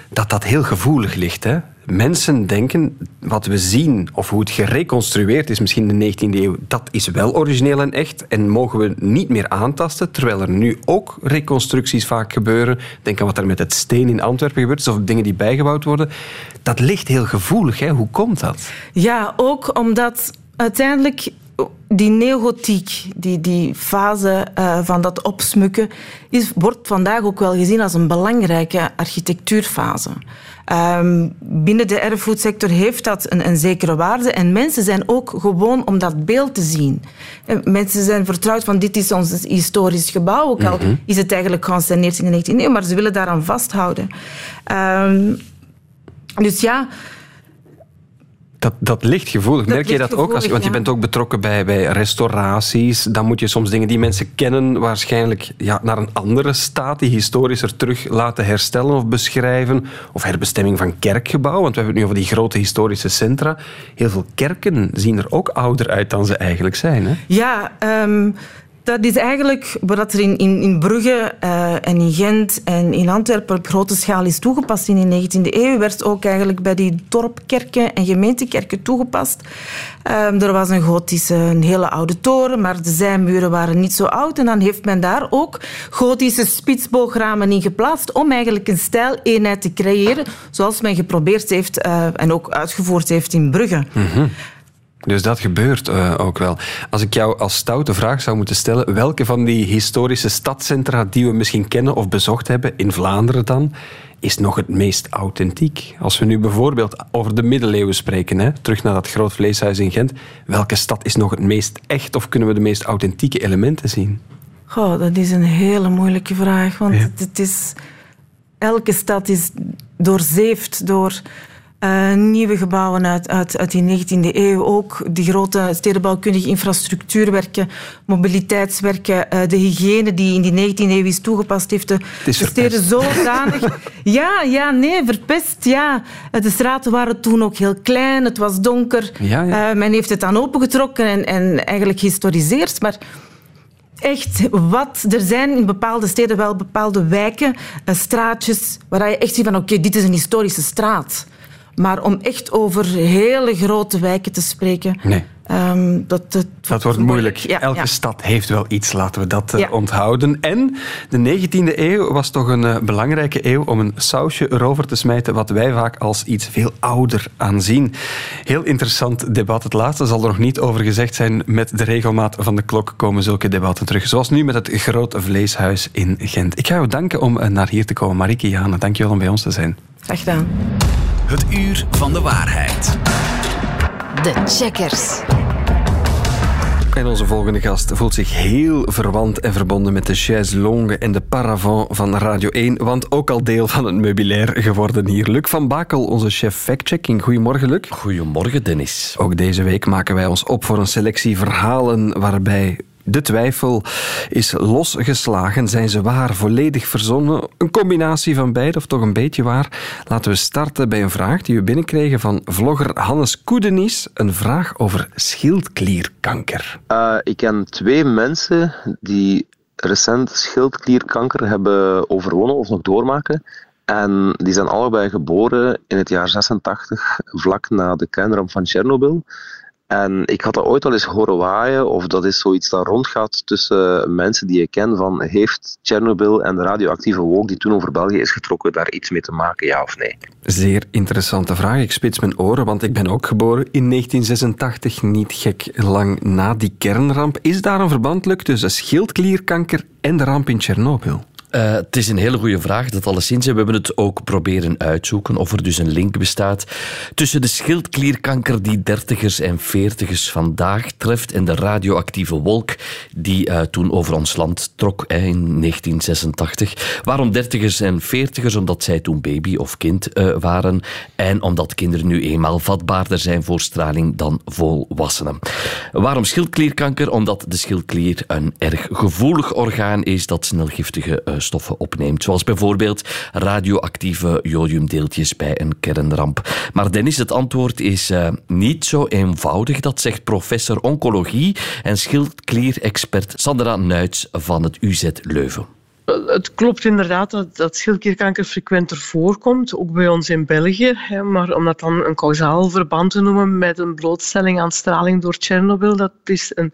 dat dat heel gevoelig ligt. Hè? Mensen denken, wat we zien, of hoe het gereconstrueerd is, misschien in de 19e eeuw, dat is wel origineel en echt en mogen we niet meer aantasten, terwijl er nu ook reconstructies vaak gebeuren. Denk aan wat er met het steen in Antwerpen gebeurt is, of dingen die bijgebouwd worden. Dat ligt heel gevoelig. Hè? Hoe komt dat? Ja, ook omdat uiteindelijk die neogotiek, die, die fase uh, van dat opsmukken, is, wordt vandaag ook wel gezien als een belangrijke architectuurfase. Um, binnen de erfgoedsector heeft dat een, een, zekere waarde. En mensen zijn ook gewoon om dat beeld te zien. En mensen zijn vertrouwd van dit is ons historisch gebouw. Ook al mhm. is het eigenlijk geanceneerd in de 19e eeuw. Maar ze willen daaraan vasthouden. Um, dus ja... Dat, dat ligt gevoelig. Merk je dat ook? Als, want je bent ook betrokken bij, bij restauraties. Dan moet je soms dingen die mensen kennen waarschijnlijk ja, naar een andere staat, die historischer terug laten herstellen of beschrijven. Of herbestemming van kerkgebouwen. Want we hebben het nu over die grote historische centra. Heel veel kerken zien er ook ouder uit dan ze eigenlijk zijn. Hè? Ja, um, dat is eigenlijk wat er in, in, in Brugge uh, en in Gent en in Antwerpen op grote schaal is toegepast in de 19e eeuw, werd ook eigenlijk bij die dorpkerken en gemeentekerken toegepast. Um, er was een gotische, een hele oude toren, maar de zijmuren waren niet zo oud. En dan heeft men daar ook gotische spitsboogramen in geplaatst om eigenlijk een stijleenheid te creëren, zoals men geprobeerd heeft uh, en ook uitgevoerd heeft in Brugge. Mm. Dus dat gebeurt uh, ook wel. Als ik jou als stoute vraag zou moeten stellen, welke van die historische stadcentra die we misschien kennen of bezocht hebben, in Vlaanderen dan, is nog het meest authentiek? Als we nu bijvoorbeeld over de middeleeuwen spreken, hè, terug naar dat groot vleeshuis in Gent, welke stad is nog het meest echt of kunnen we de meest authentieke elementen zien? Goh, dat is een hele moeilijke vraag, want het is, elke stad is doorzeefd door uh, nieuwe gebouwen uit, uit, uit die 19e eeuw. Ook die grote stedenbouwkundige infrastructuurwerken, mobiliteitswerken, uh, de hygiëne die in die 19e eeuw is toegepast heeft. De, de steden zodanig... ja, ja, nee, verpest, ja. Eh, de straten waren toen ook heel klein, het was donker. Ja, ja. Uh, men heeft het dan opengetrokken en, en eigenlijk gehistoriseerd, maar echt wat. Er zijn in bepaalde steden wel bepaalde wijken, straatjes, waar je echt ziet van oké, dit is een historische straat. Maar om echt over hele grote wijken te spreken... Nee. Um, dat, dat, dat, wordt moeilijk. Elke stad heeft wel iets, laten we dat uh, onthouden. En de 19e eeuw was toch een uh, belangrijke eeuw om een sausje erover te smijten wat wij vaak als iets veel ouder aanzien. Heel interessant debat. Het laatste zal er nog niet over gezegd zijn. Met de regelmaat van de klok komen zulke debatten terug. Zoals nu met het grote vleeshuis in Gent. Ik ga u danken om uh, naar hier te komen. Marike Jane, dank je wel om bij ons te zijn. Graag gedaan. Het uur van de waarheid. De checkers. En onze volgende gast voelt zich heel verwant en verbonden met de chaise longue en de paravent van Radio 1, want ook al deel van het meubilair geworden hier. Luc van Bakel, onze chef fact-checking. Goedemorgen, Luc. Goedemorgen, Dennis. Ook deze week maken wij ons op voor een selectie verhalen waarbij De twijfel is losgeslagen. Zijn ze waar, volledig verzonnen? Een combinatie van beide, of toch een beetje waar? Laten we starten bij een vraag die we binnenkregen van vlogger Hannes Koedenis. Een vraag over schildklierkanker. Uh, ik ken twee mensen die recent schildklierkanker hebben overwonnen of nog doormaken. En die zijn allebei geboren in het jaar 86, vlak na de kernramp van Tsjernobyl. En ik had dat ooit al eens horen waaien, of dat is zoiets dat rondgaat tussen mensen die ik ken, van heeft Tsjernobyl en de radioactieve wolk die toen over België is getrokken daar iets mee te maken, ja of nee? Zeer interessante vraag. Ik spits mijn oren, want ik ben ook geboren in 1986, niet gek lang na die kernramp. Is daar een verband, Luc, tussen schildklierkanker en de ramp in Tsjernobyl? Uh, het is een hele goede vraag, dat alleszins. We hebben het ook proberen uitzoeken of er dus een link bestaat tussen de schildklierkanker die dertigers en veertigers vandaag treft en de radioactieve wolk die uh, toen over ons land trok hè, in 1986. Waarom dertigers en veertigers? Omdat zij toen baby of kind uh, waren en omdat kinderen nu eenmaal vatbaarder zijn voor straling dan volwassenen. Waarom schildklierkanker? Omdat de schildklier een erg gevoelig orgaan is dat snel giftige stoffen opneemt. Zoals bijvoorbeeld radioactieve jodiumdeeltjes bij een kernramp. Maar Dennis, het antwoord is uh, niet zo eenvoudig. Dat zegt professor oncologie en schildklierexpert Sandra Nuits van het UZ Leuven. Het klopt inderdaad dat, dat schildklierkanker frequenter voorkomt, ook bij ons in België. Maar om dat dan een kausaal verband te noemen met een blootstelling aan straling door Tsjernobyl, dat is een,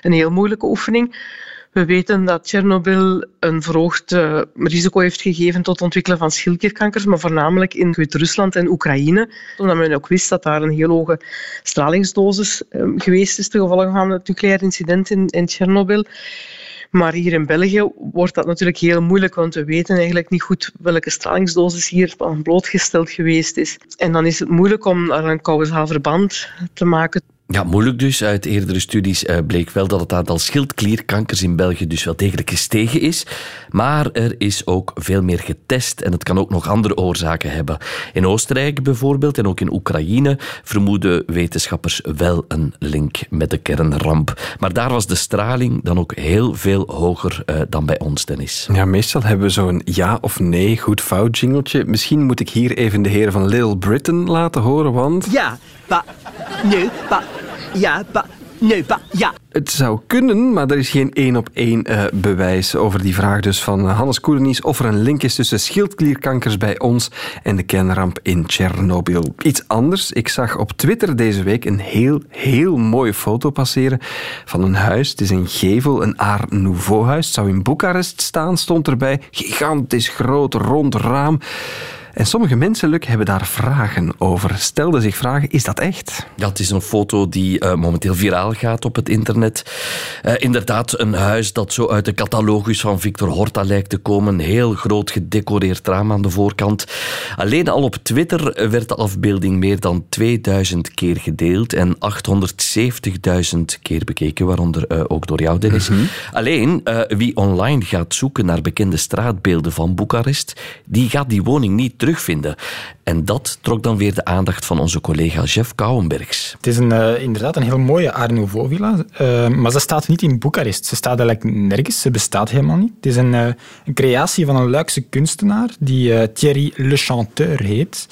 een heel moeilijke oefening. We weten dat Tsjernobyl een verhoogd uh, risico heeft gegeven tot het ontwikkelen van schildklierkankers, maar voornamelijk in Rusland en Oekraïne, omdat men ook wist dat daar een heel hoge stralingsdosis uh, geweest is ten gevolge van het nucleair incident in, in Tsjernobyl. Maar hier in België wordt dat natuurlijk heel moeilijk, want we weten eigenlijk niet goed welke stralingsdosis hier blootgesteld geweest is. En dan is het moeilijk om daar een kausaal verband te maken ja, moeilijk dus. Uit eerdere studies uh, bleek wel dat het aantal schildklierkankers in België dus wel degelijk gestegen is. Maar er is ook veel meer getest en het kan ook nog andere oorzaken hebben. In Oostenrijk bijvoorbeeld en ook in Oekraïne vermoeden wetenschappers wel een link met de kernramp. Maar daar was de straling dan ook heel veel hoger uh, dan bij ons, Dennis. Ja, meestal hebben we zo'n ja of nee goed fout jingeltje. Misschien moet ik hier even de heren van Little Britain laten horen, want... Ja, pa, nee, pa, ja, pa, nee, pa, ja. Het zou kunnen, maar er is geen één op één uh, bewijs over die vraag dus van Hannes Koerenies of er een link is tussen schildklierkankers bij ons en de kernramp in Tsjernobyl. Iets anders, ik zag op Twitter deze week een heel, heel mooie foto passeren van een huis. Het is een gevel, een Art Nouveau huis. Het zou in Boekarest staan, stond erbij. Gigantisch groot, rond raam. En sommige mensen, Luc, hebben daar vragen over. Stelden zich vragen, is dat echt? Ja, het is een foto die uh, momenteel viraal gaat op het internet. Uh, inderdaad, een huis dat zo uit de catalogus van Victor Horta lijkt te komen. Heel groot gedecoreerd raam aan de voorkant. Alleen al op Twitter werd de afbeelding meer dan 2000 keer gedeeld en 870.000 keer bekeken, waaronder uh, ook door jou, Dennis. Mm -hmm. Alleen, wie online gaat zoeken naar bekende straatbeelden van Boekarest, die gaat die woning niet terugvinden. En dat trok dan weer de aandacht van onze collega Jeff Kouwenbergs. Het is een, uh, inderdaad een heel mooie Art Nouveau villa, uh, maar ze staat niet in Boekarest. Ze staat eigenlijk nergens, ze bestaat helemaal niet. Het is een, een creatie van een Luikse kunstenaar die Thierry Le Chanteur heet.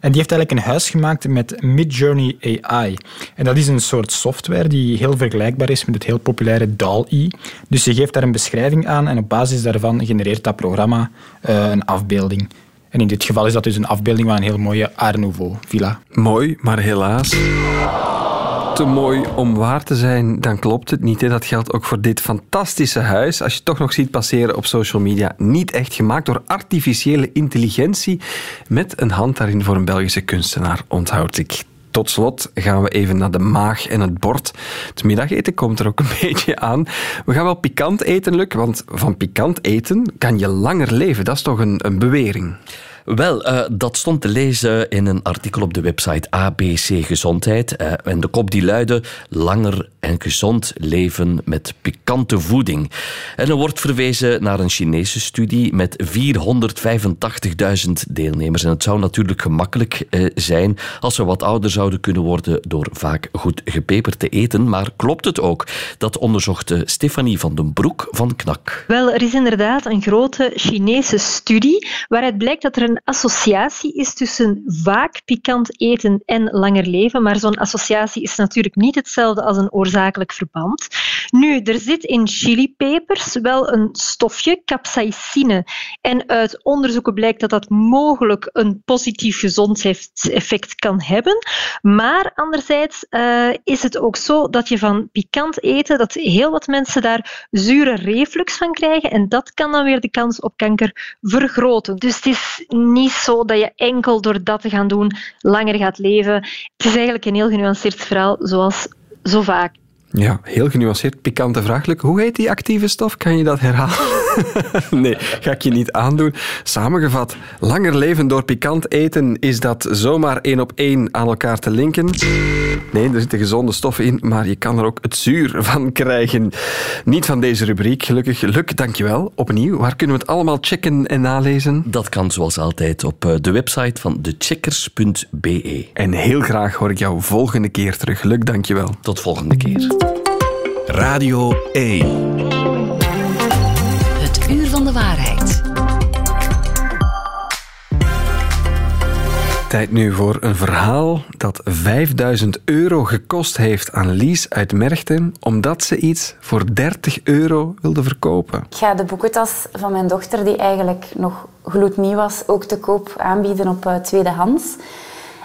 En die heeft eigenlijk een huis gemaakt met Midjourney AI. En dat is een soort software die heel vergelijkbaar is met het heel populaire DAL-E. Dus je geeft daar een beschrijving aan en op basis daarvan genereert dat programma een afbeelding. En in dit geval is dat dus een afbeelding van een heel mooie Art Nouveau villa. Mooi, maar helaas te mooi om waar te zijn, dan klopt het niet. Dat geldt ook voor dit fantastische huis. Als je het toch nog ziet passeren op social media, niet echt gemaakt door artificiële intelligentie, met een hand daarin voor een Belgische kunstenaar, onthoud ik. Tot slot gaan we even naar de maag en het bord. Het middageten komt er ook een beetje aan. We gaan wel pikant eten, Luc, want van pikant eten kan je langer leven. Dat is toch een, een bewering? Wel, uh, dat stond te lezen in een artikel op de website ABC Gezondheid. Uh, en de kop die luidde: Langer en gezond leven met pikante voeding. En er wordt verwezen naar een Chinese studie met 485.000 deelnemers. En het zou natuurlijk gemakkelijk uh, zijn als we wat ouder zouden kunnen worden door vaak goed gepeperd te eten. Maar klopt het ook? Dat onderzocht Stefanie van den Broek van KNAK. Wel, er is inderdaad een grote Chinese studie waaruit blijkt dat er een associatie is tussen vaak pikant eten en langer leven. Maar zo'n associatie is natuurlijk niet hetzelfde als een oorzakelijk verband. Nu, er zit in chilipepers wel een stofje, capsaicine. En uit onderzoeken blijkt dat dat mogelijk een positief gezondheidseffect kan hebben. Maar anderzijds uh, is het ook zo dat je van pikant eten, dat heel wat mensen daar zure reflux van krijgen. En dat kan dan weer de kans op kanker vergroten. Dus het is niet zo dat je enkel door dat te gaan doen langer gaat leven. Het is eigenlijk een heel genuanceerd verhaal, zoals zo vaak. Ja, heel genuanceerd. Pikante vraaglijk. Hoe heet die actieve stof? Kan je dat herhalen? nee, ga ik je niet aandoen. Samengevat, langer leven door pikant eten, is dat zomaar één op één aan elkaar te linken? Nee, er zitten gezonde stoffen in, maar je kan er ook het zuur van krijgen. Niet van deze rubriek, gelukkig. Luc, dankjewel. Opnieuw, waar kunnen we het allemaal checken en nalezen? Dat kan zoals altijd op eh, de website van thecheckers.be. En heel graag hoor ik jou volgende keer terug. Luc, dankjewel. Tot volgende keer. Radio 1. Het uur van de waarheid. Tijd nu voor een verhaal dat 5000 euro gekost heeft aan Lies uit Merchten, omdat ze iets voor 30 euro wilde verkopen. Ik ga de boekentas van mijn dochter, die eigenlijk nog gloednieuw was, ook te koop aanbieden op uh, tweedehands.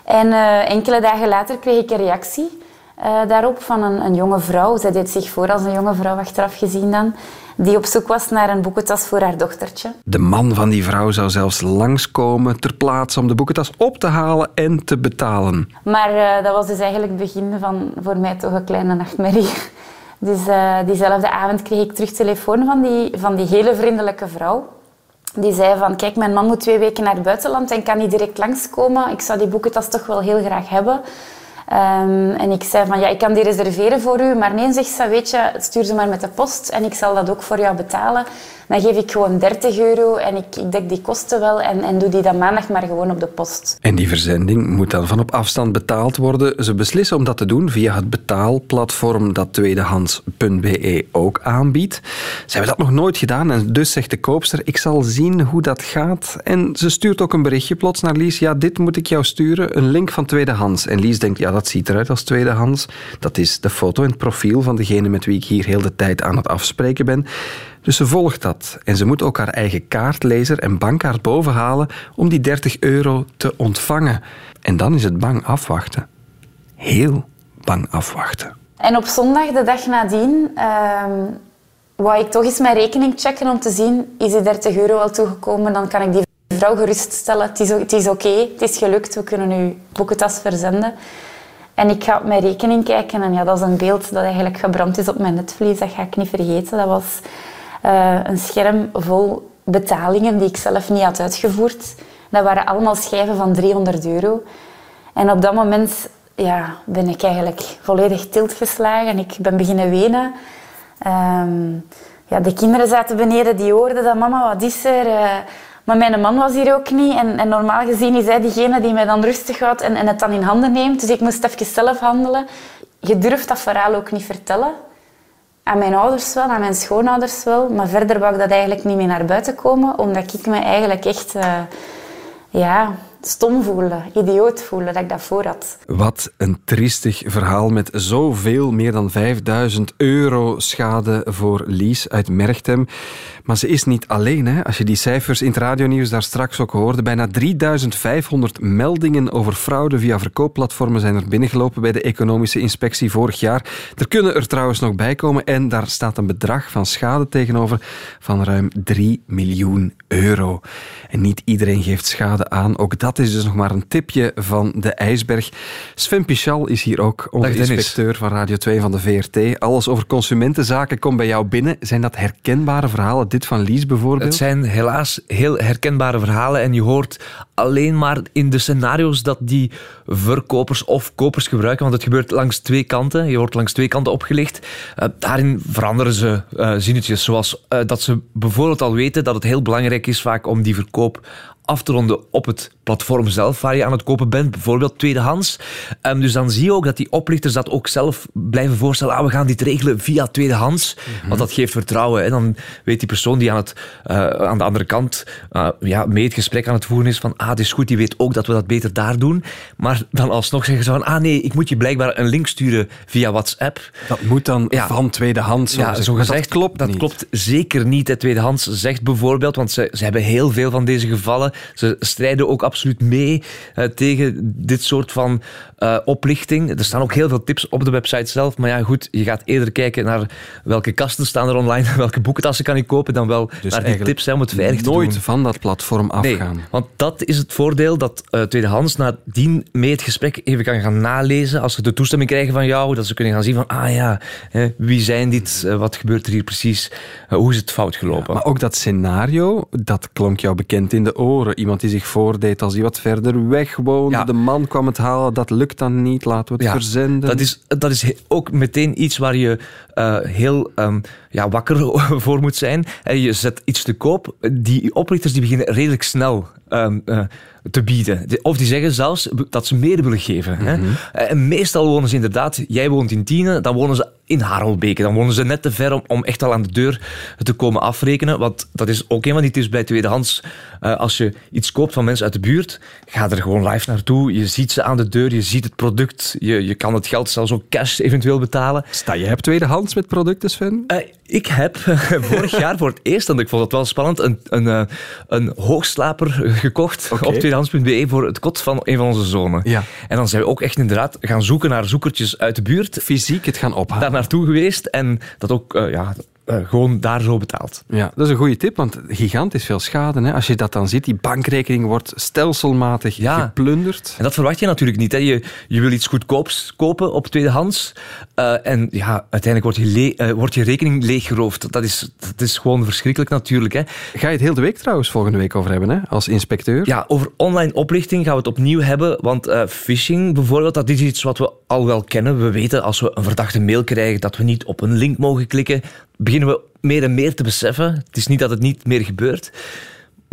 En uh, enkele dagen later kreeg ik een reactie uh, daarop van een, een, jonge vrouw. Zij deed zich voor als een jonge vrouw achteraf gezien dan. Die op zoek was naar een boekentas voor haar dochtertje. De man van die vrouw zou zelfs langskomen ter plaatse om de boekentas op te halen en te betalen. Maar uh, dat was dus eigenlijk het begin van voor mij toch een kleine nachtmerrie. Dus uh, diezelfde avond kreeg ik terug telefoon van die, van die hele vriendelijke vrouw. Die zei van, kijk, mijn man moet twee weken naar het buitenland en kan niet direct langskomen. Ik zou die boekentas toch wel heel graag hebben. Um, en ik zei van, ja, ik kan die reserveren voor u. Maar nee, zegt ze, weet je, stuur ze maar met de post en ik zal dat ook voor jou betalen. Dan geef ik gewoon 30 euro en ik, ik dek die kosten wel en, en doe die dan maandag maar gewoon op de post. En die verzending moet dan van op afstand betaald worden. Ze beslissen om dat te doen via het betaalplatform dat tweedehands.be ook aanbiedt. Ze hebben dat nog nooit gedaan en dus zegt de koopster, ik zal zien hoe dat gaat. En ze stuurt ook een berichtje plots naar Lies, ja, dit moet ik jou sturen, een link van tweedehands. En Lies denkt, ja, dat ziet eruit als tweedehands. Dat is de foto en het profiel van degene met wie ik hier heel de tijd aan het afspreken ben. Dus ze volgt dat en ze moet ook haar eigen kaartlezer en bankkaart bovenhalen om die 30 euro te ontvangen. En dan is het bang afwachten. Heel bang afwachten. En op zondag, de dag nadien, uh, wou ik toch eens mijn rekening checken om te zien, is die 30 euro al toegekomen? Dan kan ik die vrouw geruststellen, het is, is oké, het is gelukt, we kunnen uw boekentas verzenden. En ik ga op mijn rekening kijken en ja, dat is een beeld dat eigenlijk gebrand is op mijn netvlies, dat ga ik niet vergeten. Dat was uh, een scherm vol betalingen die ik zelf niet had uitgevoerd. Dat waren allemaal schijven van 300 euro. En op dat moment ja, ben ik eigenlijk volledig tilt geslagen. Ik ben beginnen wenen. Um, ja, de kinderen zaten beneden, die hoorden dat mama, wat is er? Uh, maar mijn man was hier ook niet. En, en, normaal gezien is hij diegene die mij dan rustig houdt en, en het dan in handen neemt. Dus ik moest even zelf handelen. Je durft dat verhaal ook niet vertellen. Aan mijn ouders wel, aan mijn schoonouders wel. Maar verder wou ik dat eigenlijk niet meer naar buiten komen. Omdat ik me eigenlijk echt... Uh, ja, stom voelen, idioot voelen dat ik dat voor had. Wat een triestig verhaal met zoveel, meer dan 5000 euro schade voor Lies uit Merchtem. Maar ze is niet alleen. Hè? Als je die cijfers in het radionieuws daar straks ook hoorde, bijna 3500 meldingen over fraude via verkoopplatformen zijn er binnengelopen bij de economische inspectie vorig jaar. Er kunnen er trouwens nog bij komen en daar staat een bedrag van schade tegenover van ruim 3 miljoen euro. En niet iedereen geeft schade aan, ook dat is dus nog maar een tipje van de ijsberg. Sven Pichal is hier ook, onze inspecteur van Radio 2 van de VRT. Alles over consumentenzaken komt bij jou binnen. Zijn dat herkenbare verhalen? Dit van Lies bijvoorbeeld? Het zijn helaas heel herkenbare verhalen en je hoort alleen maar in de scenario's dat die verkopers of kopers gebruiken, want het gebeurt langs twee kanten. Je wordt langs twee kanten opgelicht. Eh, daarin veranderen ze eh, zinnetjes, zoals eh, dat ze bijvoorbeeld al weten dat het heel belangrijk is vaak om die verkoop af te ronden op het platform zelf waar je aan het kopen bent, bijvoorbeeld tweedehands. Ehm, dus dan zie je ook dat die oplichters dat ook zelf blijven voorstellen. Ah, we gaan dit regelen via tweedehands, want dat geeft vertrouwen. En dan weet die persoon die aan, het, eh, aan de andere kant eh, ja, mee het gesprek aan het voeren is van ah, het is goed, die weet ook dat we dat beter daar doen. Maar dan alsnog zeggen ze van ah nee, ik moet je blijkbaar een link sturen via WhatsApp. Dat moet dan van tweedehands. Ja, zo gezegd, dat klopt dat niet. klopt zeker niet. Tweedehands zegt bijvoorbeeld, want ze, ze hebben heel veel van deze gevallen. Ze strijden ook absoluut mee eh, tegen dit soort van eh, oplichting. Er staan ook heel veel tips op de website zelf. Maar ja, goed, je gaat eerder kijken naar welke kasten staan er online, welke boekentassen kan ik kopen, dan wel Dus naar die tips hè, om het veilig te doen. Nooit van dat platform afgaan. Nee, want dat is het voordeel dat eh, tweedehands nadien mee het gesprek even kan gaan nalezen. Als ze de toestemming krijgen van jou, dat ze kunnen gaan zien van, ah ja, hè, wie zijn dit, wat gebeurt er hier precies, hoe is het fout gelopen. Maar ook dat scenario, dat klonk jou bekend in de oren. Iemand die zich voordeed als hij wat verder weg woonde. De man kwam het halen, dat lukt dan niet, laten we het verzenden. Dat is, dat is ook meteen iets waar je eh, heel ehm, ja, wakker voor moet zijn. En je zet iets te koop. Die oprichters die beginnen redelijk snel ehm, eh, te bieden. De- Of die zeggen zelfs dat ze meer willen geven. hè. Mhm. En meestal wonen ze inderdaad, jij woont in Tiene, dan wonen ze in Harelbeke. Dan wonen ze net te ver om, om echt al aan de deur te komen afrekenen. Want dat is ook een van die tips bij tweedehands. Eh, als je iets koopt van mensen uit de buurt, ga er gewoon live naartoe. Je ziet ze aan de deur, je ziet het product. Je, je kan het geld zelfs ook cash eventueel betalen. Sta je hebt tweedehands met producten, Sven? Eh, ik heb vorig jaar voor het eerst, en ik vond dat wel spannend, een, een, eh, een hoogslaper gekocht op tweedehands.be voor het kot van een van onze zonen. Ja. En dan zijn we ook echt inderdaad gaan zoeken naar zoekertjes uit de buurt. Fysiek het gaan ophalen. Daar naartoe geweest en dat ook eh, ja, eh, gewoon daar zo betaald. Ja, dat is een goede tip, want gigantisch veel schade. Hè? Als je dat dan ziet, die bankrekening wordt stelselmatig geplunderd. En dat verwacht je natuurlijk niet. Hè. Je, je wil iets goedkoops kopen op tweedehands. eh, en ja, uiteindelijk wordt je, eh, wordt je rekening leeggeroofd. Dat is, dat is gewoon verschrikkelijk natuurlijk. Hè. Ga je het heel de week trouwens volgende week over hebben, hè? als inspecteur? Ja, over online oplichting gaan we het opnieuw hebben. Want phishing bijvoorbeeld, dat is iets wat we al wel kennen. We weten als we een verdachte mail krijgen dat we niet op een link mogen klikken. Beginnen we meer en meer te beseffen. Het is niet dat het niet meer gebeurt.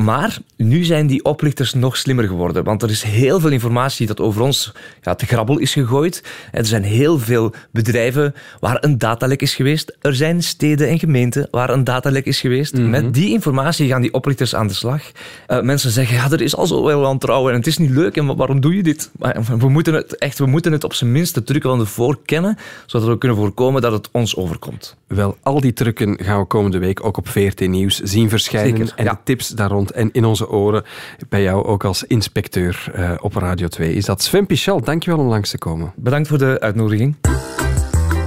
Maar nu zijn die oplichters nog slimmer geworden. Want er is heel veel informatie dat over ons ja, te grabbel is gegooid. Er zijn heel veel bedrijven waar een datalek is geweest. Er zijn steden en gemeenten waar een datalek is geweest. Met die informatie gaan die oplichters aan de slag. Eh, mensen zeggen, ja, er is al zo wel wantrouwen en het is niet leuk. En wa- waarom doe je dit? Maar we moeten het, echt, we moeten het op zijn minst de trucken van de voor kennen, zodat we kunnen voorkomen dat het ons overkomt. Wel, al die trucken gaan we komende week ook op VRT Nieuws zien verschijnen. Zeker, en ja. de tips daar rond en in onze oren bij jou ook als inspecteur eh, op Radio 2 is dat. Sven Pichal, dankjewel om langs te komen. Bedankt voor de uitnodiging.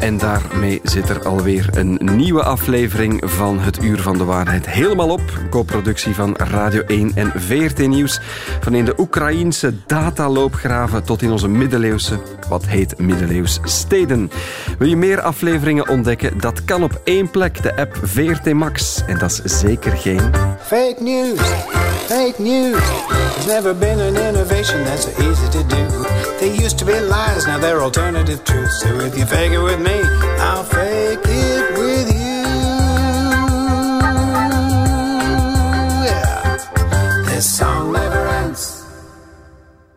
En daarmee zit er alweer een nieuwe aflevering van Het Uur van de Waarheid helemaal op. Co-productie van Radio 1 en VRT Nieuws. Van in de Oekraïense dataloopgraven tot in onze middeleeuwse, wat heet middeleeuws, steden. Wil je meer afleveringen ontdekken? Dat kan op één plek, de app VRT Max. En dat is zeker geen... Fake news, fake news. There's never been an innovation that's so easy to do. They used to be lies, now they're alternative truths. So if you fake it with me, I'll fake it with you. Yeah. This song.